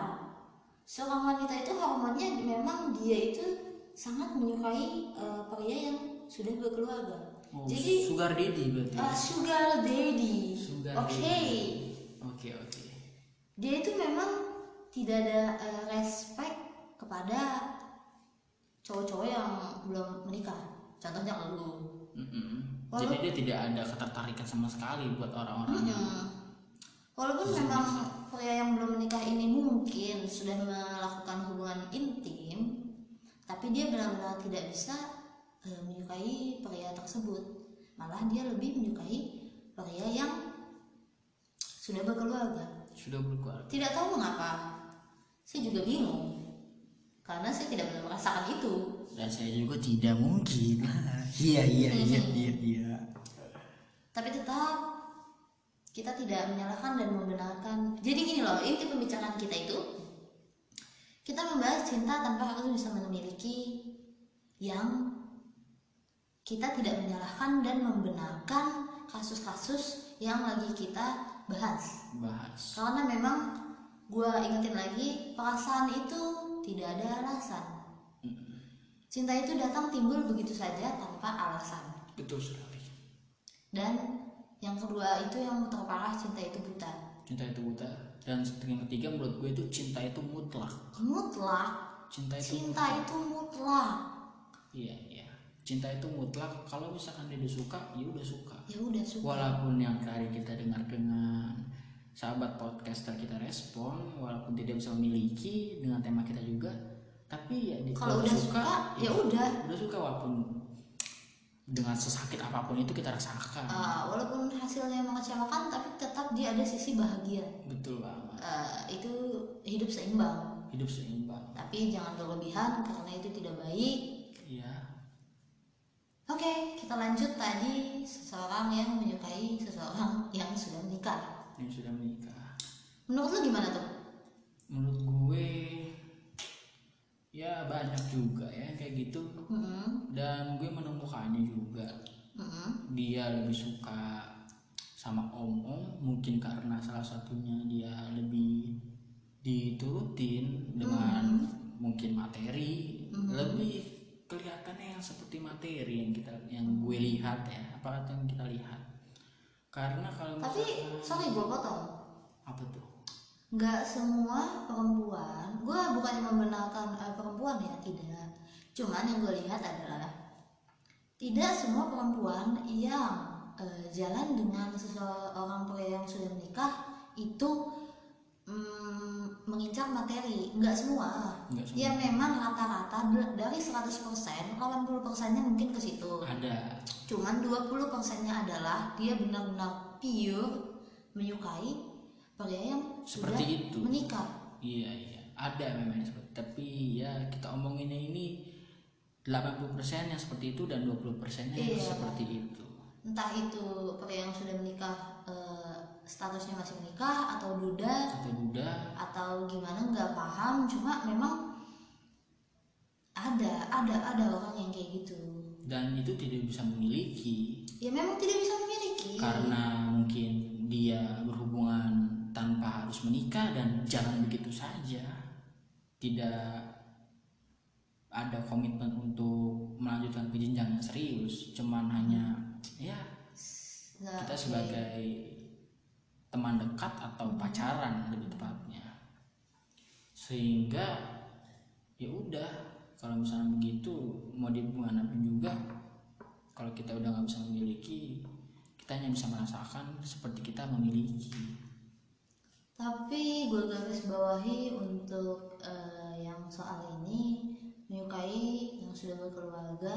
Seorang wanita itu hormonnya memang dia itu sangat menyukai eh, pria yang sudah berkeluarga. Oh, Jadi sugar daddy berarti eh, sugar daddy. Oke. oke oke dia itu memang tidak ada eh, respect kepada cowok-cowok yang belum menikah contohnya lu Mm-mm. Walau- jadi dia tidak ada ketertarikan sama sekali buat orang-orang yang Hmm. walaupun memang pria yang belum menikah ini mungkin sudah melakukan hubungan intim tapi dia benar-benar tidak bisa eh, menyukai pria tersebut malah dia lebih menyukai pria yang sudah berkeluarga sudah berkeluarga Tidak tahu mengapa. Saya juga bingung. Karena saya tidak pernah merasakan itu. dan saya juga tidak mungkin iya iya iya iya iya Tapi tetap kita tidak menyalahkan dan membenarkan. Jadi gini loh, inti pembicaraan kita itu kita membahas cinta tanpa harus bisa memiliki yang kita tidak menyalahkan dan membenarkan kasus-kasus yang lagi kita bahas. bahas Karena memang gue ingetin lagi perasaan itu tidak ada alasan. Cinta itu datang timbul begitu saja tanpa alasan. betul sekali Dan yang kedua itu yang terparah cinta itu buta. cinta itu buta dan yang ketiga menurut gue itu cinta itu mutlak Mutlak. cinta itu Cinta itu mutlak. iya iya cinta itu mutlak kalau misalkan dia udah suka ya udah suka Ya udah suka. walaupun yang tadi kita dengar dengan sahabat podcaster kita respon walaupun tidak bisa memiliki dengan tema kita juga tapi ya Kalau udah suka, ya udah. udah suka walaupun dengan sesakit apa pun itu kita rasakan Uh, walaupun hasilnya mengecewakan, tapi tetap dia ada sisi bahagia. betul banget Uh, itu hidup seimbang. hidup seimbang Tapi jangan berlebihan karena itu tidak baik. iya Oke, kita lanjut tadi seseorang yang menyukai seseorang yang sudah menikah. Yang sudah menikah. Menurut lu gimana tuh? menurut gue ya banyak juga ya kayak gitu. Mm-mm, dan gue menemukannya juga. Mm-mm, dia lebih suka sama om-om mungkin karena salah satunya dia lebih diturutin dengan mungkin materi. Lebih kelihatannya yang seperti materi yang kita yang gue lihat ya apa yang kita lihat karena kalau Tapi misalkan- sorry gue potong. apa tuh Nggak semua perempuan, gue bukannya membenarkan eh, perempuan ya tidak. Cuman yang gue lihat adalah tidak semua perempuan yang eh, jalan dengan seseorang pria yang sudah menikah itu mm, mengincar materi. Nggak semua. Nggak semua. Ya memang rata-rata dari 100% 80 persennya mungkin ke situ. ada Cuman 20 persennya adalah dia benar-benar pure menyukai pria yang Seperti sudah itu. menikah. Iya iya ada memang seperti tapi ya kita omonginnya ini 80% yang seperti itu dan 20% nya yang Iya. seperti itu Entah itu pria yang sudah menikah statusnya masih menikah atau duda. Atau duda. Atau gimana nggak paham. Cuma memang ada ada ada orang yang kayak gitu. dan itu tidak bisa memiliki. Ya memang tidak bisa memiliki. Karena mungkin dia berhubungan tanpa harus menikah dan jalan begitu saja. Tidak ada komitmen untuk melanjutkan ke jenjang yang serius. Cuman hanya ya kita sebagai teman dekat atau pacaran lebih tepatnya sehingga ya udah kalau misalnya begitu mau di mana pun juga kalau kita udah nggak bisa memiliki kita hanya bisa merasakan seperti kita memiliki Tapi gue garis bawahi untuk eh, yang soal ini menyukai yang sudah berkeluarga.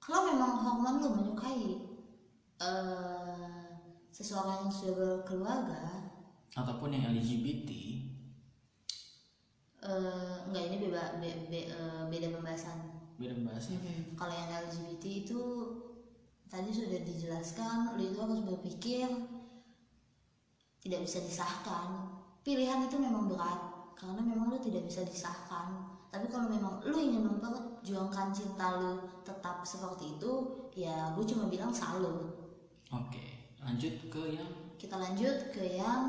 Kalau memang hormon lu menyukai eh, seseorang yang sudah berkeluarga, ataupun yang LGBT eh, enggak ini beda be- be- eh, beda pembahasan. beda bahasa Kalau yang LGBT itu tadi sudah dijelaskan, lu itu harus berpikir tidak bisa disahkan. Pilihan itu memang berat karena memang lu tidak bisa disahkan. Tapi kalau memang lu ingin memperjuangkan cinta lu tetap seperti itu, ya gue cuma bilang salut. Oke lanjut ke yang Kita lanjut ke yang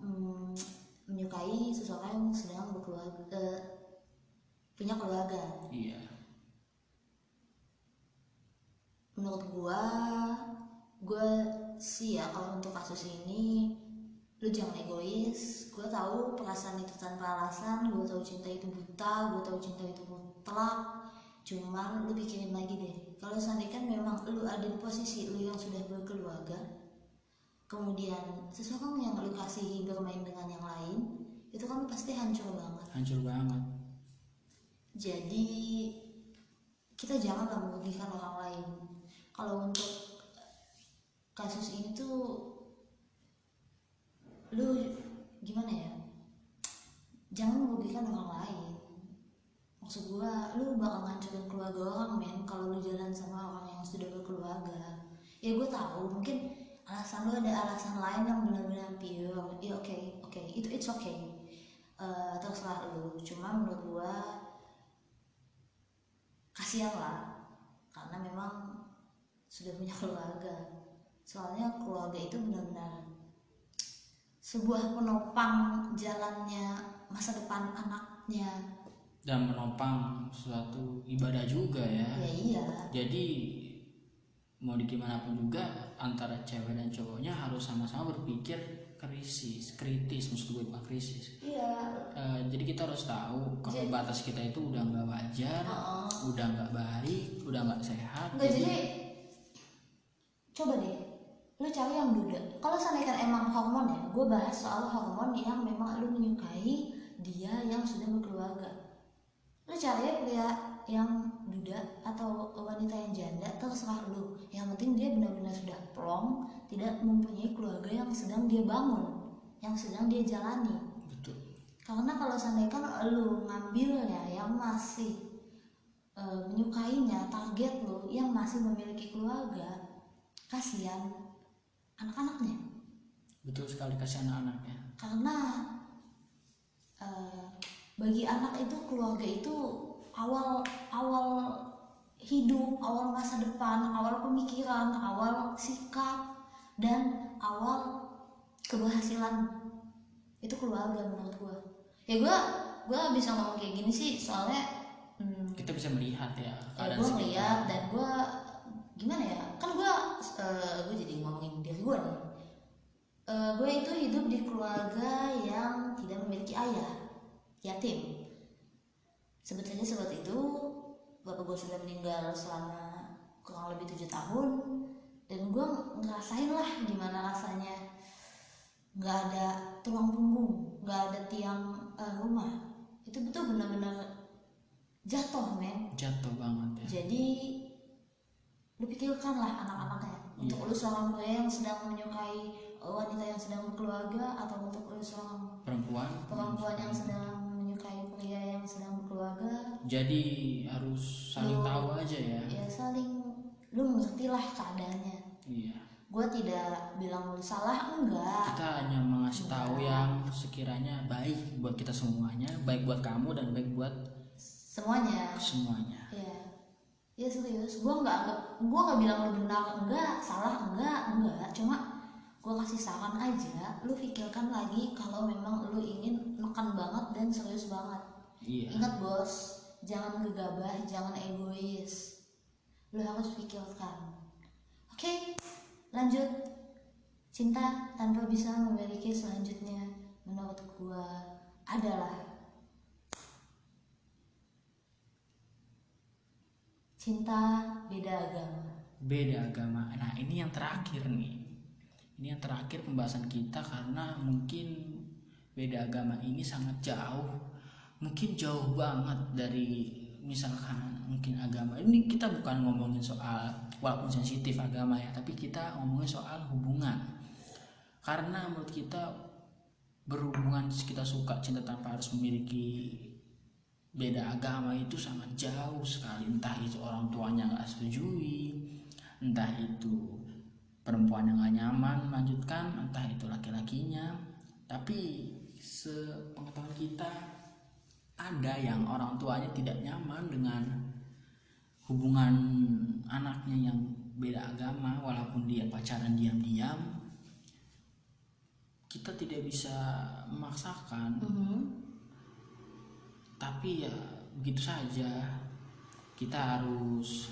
mm, menyukai seseorang yang sedang berkeluarga, eh, punya keluarga. iya. Menurut gua gua sih ya kalau untuk kasus ini lu jangan egois. Gua tahu perasaan itu tanpa alasan gua tahu cinta itu buta gua tahu cinta itu mutlak cuman lu pikirin lagi deh kalau seandainya kan memang lu ada di posisi lu yang sudah berkeluarga kemudian seseorang yang lu kasih bermain dengan yang lain itu kan pasti hancur banget hancur banget jadi kita janganlah merugikan orang lain. Kalau untuk kasus ini tuh lu gimana ya? Jangan merugikan orang lain. Maksud gua, lu bakal ngancurin keluarga orang men kalau lu jalan sama orang yang sudah berkeluarga. Ya gue tahu mungkin alasan lu ada alasan lain yang benar-benar pure. Ya oke, oke, itu it's okay. Eh, terserah lu. Cuma menurut gua kasihan lah karena memang sudah punya keluarga soalnya keluarga itu benar-benar sebuah penopang jalannya masa depan anaknya dan menopang suatu ibadah juga ya. Ya iya. Jadi mau di gimana pun juga antara cewek dan cowoknya harus sama-sama berpikir krisis kritis maksud gue bukan krisis. Iya. Eh, jadi kita harus tahu kalau Jadi- batas kita itu udah nggak wajar Heeh. udah nggak baik udah nggak sehat Enggak jadi coba deh lu cari yang duda. Kalau seandainya kan emang hormon ya gue bahas soal hormon yang memang lu menyukai dia yang sudah berkeluarga lu cari ya pria yang duda atau wanita yang janda terserah lu. Yang penting dia benar-benar sudah plong tidak mempunyai keluarga yang sedang dia bangun yang sedang dia jalani. Betul. Karena kalau seandainya kan lu ngambilnya yang masih eh, menyukainya target lu yang masih memiliki keluarga kasihan anak-anaknya. Betul sekali kasih anak-anaknya. Karena eh, bagi anak itu keluarga itu awal awal hidup awal masa depan awal pemikiran awal sikap dan awal keberhasilan. Itu keluarga menurut gua. Ya gua gua bisa ngomong kayak gini sih soalnya hmm, kita bisa melihat ya ya gue ngeliat dan gue gimana ya kan gue gue jadi ngomongin diri gue nih. Gue itu hidup di keluarga yang tidak memiliki ayah yatim. Saja seperti itu bapak gue sudah meninggal selama kurang lebih tujuh tahun dan gue ngerasain lah gimana rasanya nggak ada tulang punggung nggak ada tiang eh, rumah. Itu betul benar-benar jatuh men. Jatuh banget ya. Jadi lu pikirkanlah anak-anaknya. Untuk lu seorang pria yang sedang menyukai uh, wanita yang sedang berkeluarga atau untuk lu seorang perempuan jadi harus saling Lu- tahu aja ya. ya saling lu mengertilah keadaannya. Iya. Gue tidak bilang lu salah enggak. Kita hanya mengasih tahu yang sekiranya baik buat kita semuanya baik buat kamu dan baik buat semuanya. semuanya. Ya ya serius. Gue nggak anggap gue nggak bilang lu benar enggak salah enggak enggak. Cuma gue kasih saran aja lu pikirkan lagi kalau memang lu ingin nekan banget dan serius banget. Iya. Ingat bos jangan gegabah jangan egois. Lu harus pikirkan. Oke lanjut. Cinta tanpa bisa memiliki selanjutnya menurut gue adalah cinta beda agama. Beda agama. Nah ini yang terakhir nih. Ini yang terakhir pembahasan kita karena mungkin beda agama ini sangat jauh mungkin jauh banget dari misalkan mungkin agama. Ini kita bukan ngomongin soal walaupun sensitif agama ya tapi kita ngomongin soal hubungan. Karena menurut kita berhubungan kita suka cinta tanpa harus memiliki beda agama itu sangat jauh sekali. Entah itu orang tuanya nggak setujui entah itu perempuan yang nggak nyaman melanjutkan entah itu laki-lakinya. Tapi sepengetahuan kita ada yang orang tuanya tidak nyaman dengan hubungan anaknya yang beda agama walaupun dia pacaran diam-diam. Kita tidak bisa memaksakan. Tapi ya begitu saja. Kita harus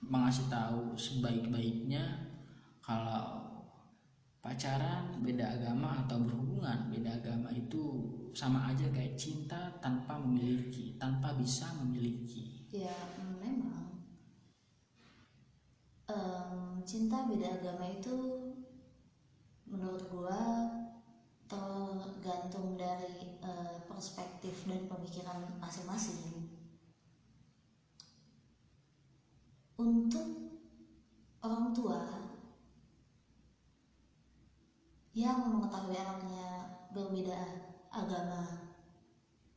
mengasih tahu sebaik-baiknya kalau pacaran beda agama atau berhubungan beda agama itu sama aja kayak cinta tanpa memiliki tanpa bisa memiliki. Ya memang. Em, cinta beda agama itu menurut gua tergantung dari eh, perspektif dan pemikiran masing-masing. Untuk orang tua yang mengetahui anaknya berbeda agama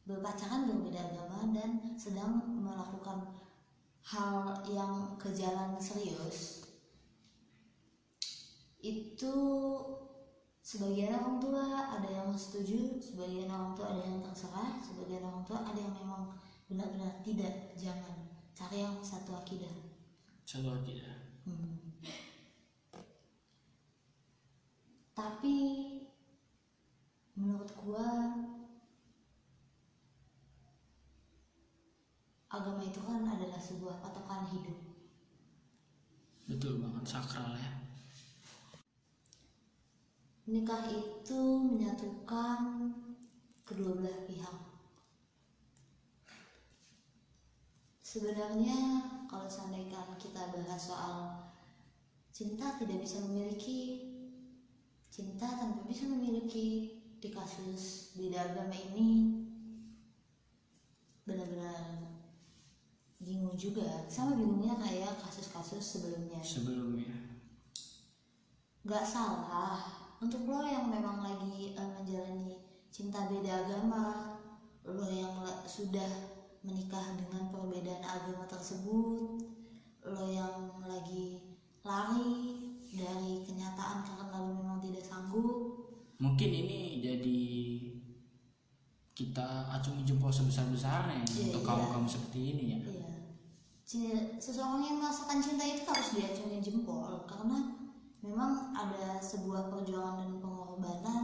berpacaran berbeda agama dan sedang melakukan hal yang ke jalan serius itu sebagian orang tua ada yang setuju sebagian orang tua ada yang terserah sebagian orang tua ada yang memang benar-benar tidak. Jangan cari yang satu akidah. Satu tidak Hmm. tapi menurut gua agama itu kan adalah sebuah patokan hidup betul banget sakral ya Nikah itu menyatukan kedua belah pihak. Sebenarnya kalau seandainya kita bahas soal cinta tidak bisa memiliki, cinta tanpa bisa memiliki di kasus beda agama ini benar-benar bingung juga. Sama bingungnya kayak kasus-kasus sebelumnya. Sebelumnya. Nggak salah. Untuk lo yang memang lagi eh, menjalani cinta beda agama lo yang sudah menikah dengan perbedaan agama tersebut lo yang lagi lari dari kenyataan karena lo memang tidak sanggup mungkin ini jadi kita acungi jempol sebesar-besarnya Iya, untuk iya. kamu kamu seperti ini ya Iya. Ci- Seseorang yang merasakan cinta itu harus diacungin jempol karena memang ada sebuah perjuangan dan pengorbanan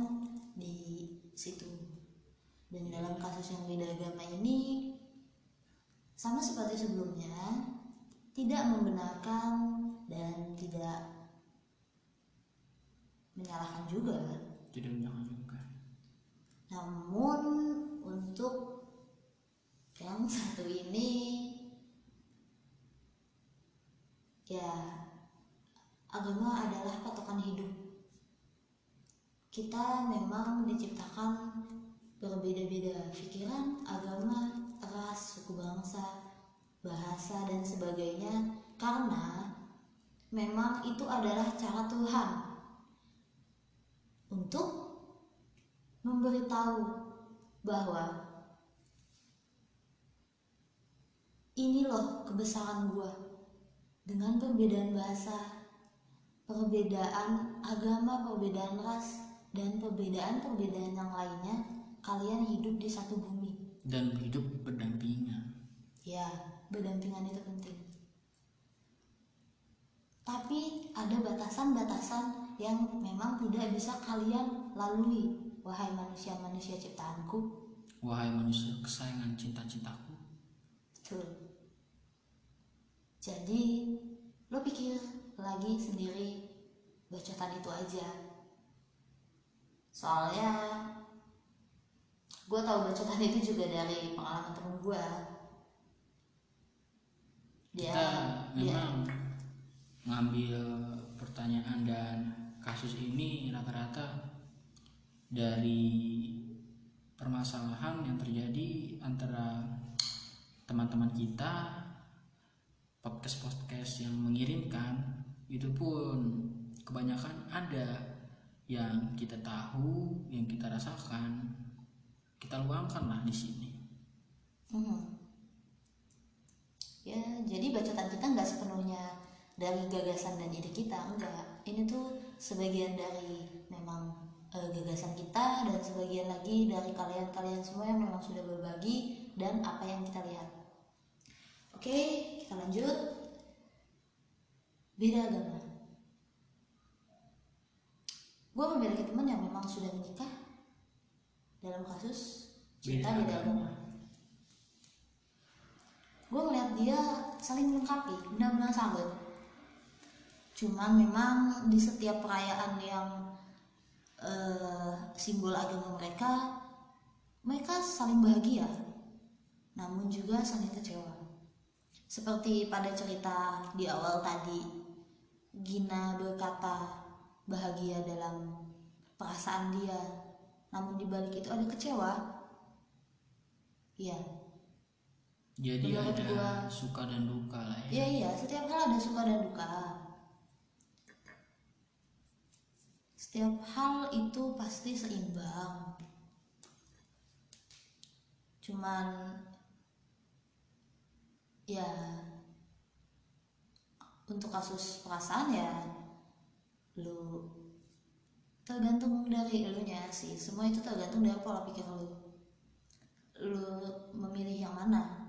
di situ. Dan dalam kasus yang beda agama ini sama seperti sebelumnya tidak membenarkan dan tidak menyalahkan juga. Tidak juga Namun untuk yang satu ini ya agama adalah patokan hidup. Kita memang diciptakan berbeda-beda pikiran, agama, ras, suku bangsa, bahasa dan sebagainya karena memang itu adalah cara Tuhan untuk memberitahu bahwa ini loh kebesaran gua dengan perbedaan bahasa, perbedaan agama, perbedaan ras, dan perbedaan-perbedaan yang lainnya, kalian hidup di satu bumi. dan hidup berdampingan Ya, berdampingan itu penting. Tapi ada batasan-batasan yang memang tidak bisa kalian lalui, wahai manusia-manusia ciptaanku. wahai manusia kesayangan cinta-cintaku Betul. Jadi, lo pikir lagi sendiri bacotan itu aja. Soalnya, gue tahu bacotan itu juga dari pengalaman temen gue. Dia, kita dia, memang ngambil pertanyaan dan kasus ini rata-rata dari permasalahan yang terjadi antara teman-teman kita podcast-podcast yang mengirimkan itu pun kebanyakan ada yang kita tahu, yang kita rasakan, kita luangkan lah di sini. Mhm. Ya, jadi bacotan kita nggak sepenuhnya dari gagasan dan ide kita, enggak. Ini tuh sebagian dari memang eh, gagasan kita dan sebagian lagi dari kalian-kalian semua yang memang sudah berbagi dan apa yang kita lihat. Oke, kita lanjut. Beda agama. Gue memiliki teman yang memang sudah menikah dalam kasus cinta Beda beda agama. gue ngeliat dia saling melengkapi benar-benar sahabat cuman memang di setiap perayaan yang eh, simbol agama mereka mereka saling bahagia. Namun juga saling kecewa. Seperti pada cerita di awal tadi Gina berkata bahagia dalam perasaan dia. Namun dibalik itu ada kecewa. Iya. Jadi Menurut ada gua- suka dan duka lah ya. Iya iya, setiap hal ada suka dan duka. Setiap hal itu pasti seimbang. Cuman ya untuk kasus perasaan ya lu tergantung dari elunya sih. Semua itu tergantung dari pola pikir lu. Lu memilih yang mana?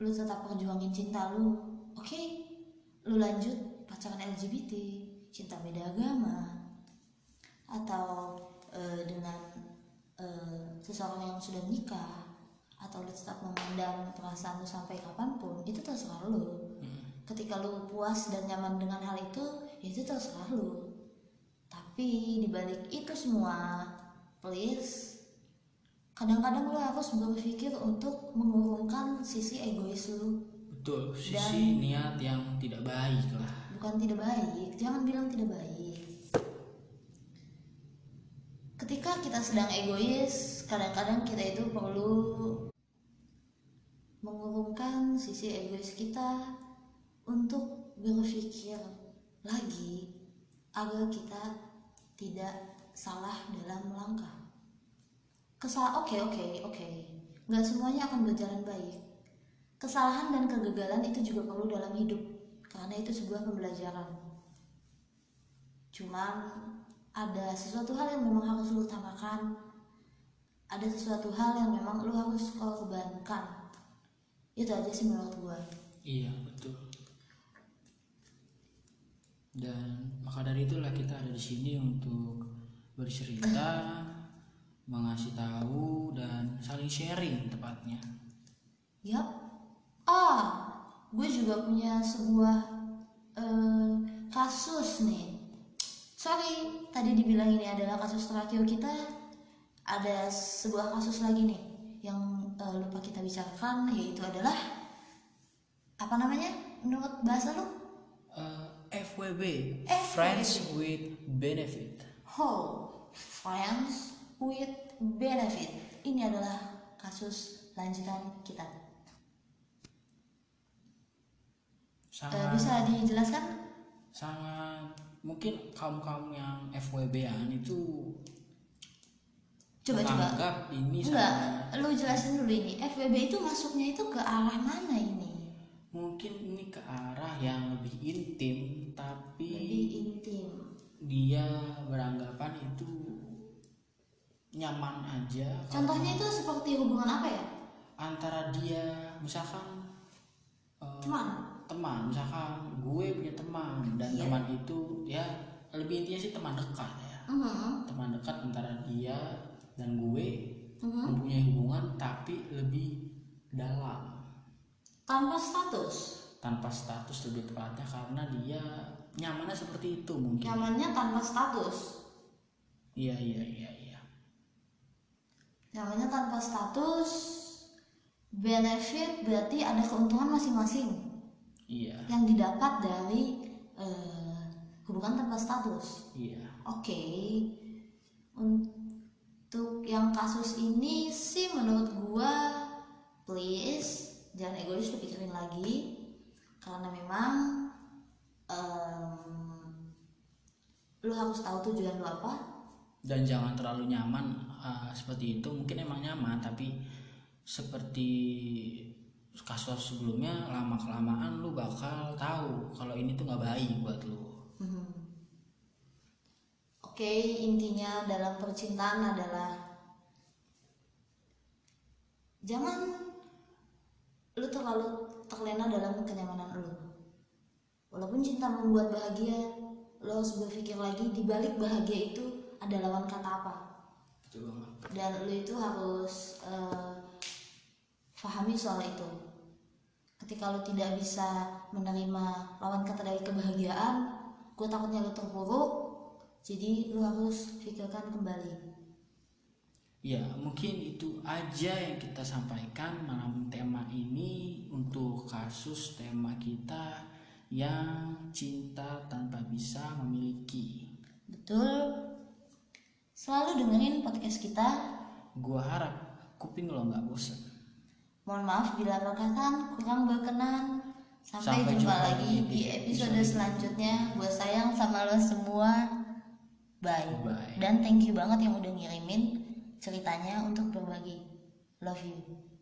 lu tetap perjuangin cinta lu oke lu lanjut pacaran LGBT cinta beda agama atau eh, dengan eh, seseorang yang sudah menikah atau lu tetap memandang perasaan lu sampai kapan pun itu terserah lu Hmm. ketika lu puas dan nyaman dengan hal itu ya itu terserah lu tapi dibalik itu semua please kadang-kadang lu harus berpikir untuk mengurungkan sisi egois lu Betul, sisi niat yang tidak baik lah. Bukan tidak baik jangan bilang tidak baik. Ketika kita sedang egois kadang-kadang kita itu perlu mengurungkan sisi egois kita untuk berpikir lagi agar kita tidak salah dalam melangkah kesal oke oke oke. Nggak semuanya akan berjalan baik. Kesalahan dan kegagalan itu juga perlu dalam hidup karena itu sebuah pembelajaran cuman ada sesuatu hal yang memang harus lu utamakan ada sesuatu hal yang memang lu harus korbankan itu aja sih menurut gua Iya, betul. Dan maka dari itulah kita ada di sini untuk bercerita, mengasih tahu dan saling sharing tepatnya. Yap. Ah, gue juga punya sebuah eh, kasus nih. Sorry, tadi dibilang ini adalah kasus terakhir kita. Ada sebuah kasus lagi nih yang eh, lupa kita bicarakan, yaitu adalah apa namanya? Menurut bahasa lu? Eh, FWB, FWB. Friends with Benefit. How friends with benefit. Ini adalah kasus lanjutan kita. Eh, Sangat, bisa dijelaskan? sangat mungkin kaum kaum yang FWB-an itu Coba coba. ini Enggak, sangat lu jelasin dulu ini. FWB itu masuknya itu ke arah mana ini? mungkin ini ke arah yang lebih intim tapi Lebih intim. dia beranggapan itu nyaman aja contohnya itu seperti hubungan apa ya antara dia misalkan eh, teman teman misalkan gue punya teman dan Iya. teman itu ya lebih intinya sih teman dekat ya. Mhm, teman dekat antara dia dan gue mhm. mempunyai hubungan tapi lebih dalam. Tanpa status? Tanpa status lebih tepatnya karena dia nyamannya seperti itu mungkin. Nyamannya tanpa status? Iya iya iya iya. Nyamannya tanpa status benefit berarti ada keuntungan masing-masing iya. Yang didapat dari eh, hubungan tanpa status. Iya. Oke, untuk yang kasus ini sih menurut gua please jangan egois lu pikirin lagi. Karena memang em, lu harus tahu tujuan lu apa. dan jangan terlalu nyaman uh, seperti itu. Mungkin emang nyaman tapi seperti kasus sebelumnya lama kelamaan lu bakal tahu kalau ini tuh nggak baik buat lu Mhm. Oke, intinya dalam percintaan adalah jangan lu terlalu terlena dalam kenyamanan lu. Walaupun cinta membuat bahagia, lu harus berpikir lagi di balik bahagia itu ada lawan kata apa. betul banget Dan lu itu harus eh, pahami soal itu. Ketika lu tidak bisa menerima lawan kata dari kebahagiaan, gue takutnya lu terpuruk. Jadi lu harus pikirkan kembali. Ya, mungkin itu aja yang kita sampaikan malam tema ini untuk kasus tema kita yang cinta tanpa bisa memiliki. Betul. Selalu dengerin podcast kita. Gua harap kuping lo nggak bosen. Mohon maaf bila perkataan kurang berkenan. Sampai, Sampai jumpa, jumpa lagi di di episode episode selanjutnya. Gue sayang sama lo semua. Bye. Bye. Dan thank you banget yang udah ngirimin ceritanya untuk berbagi. Love you.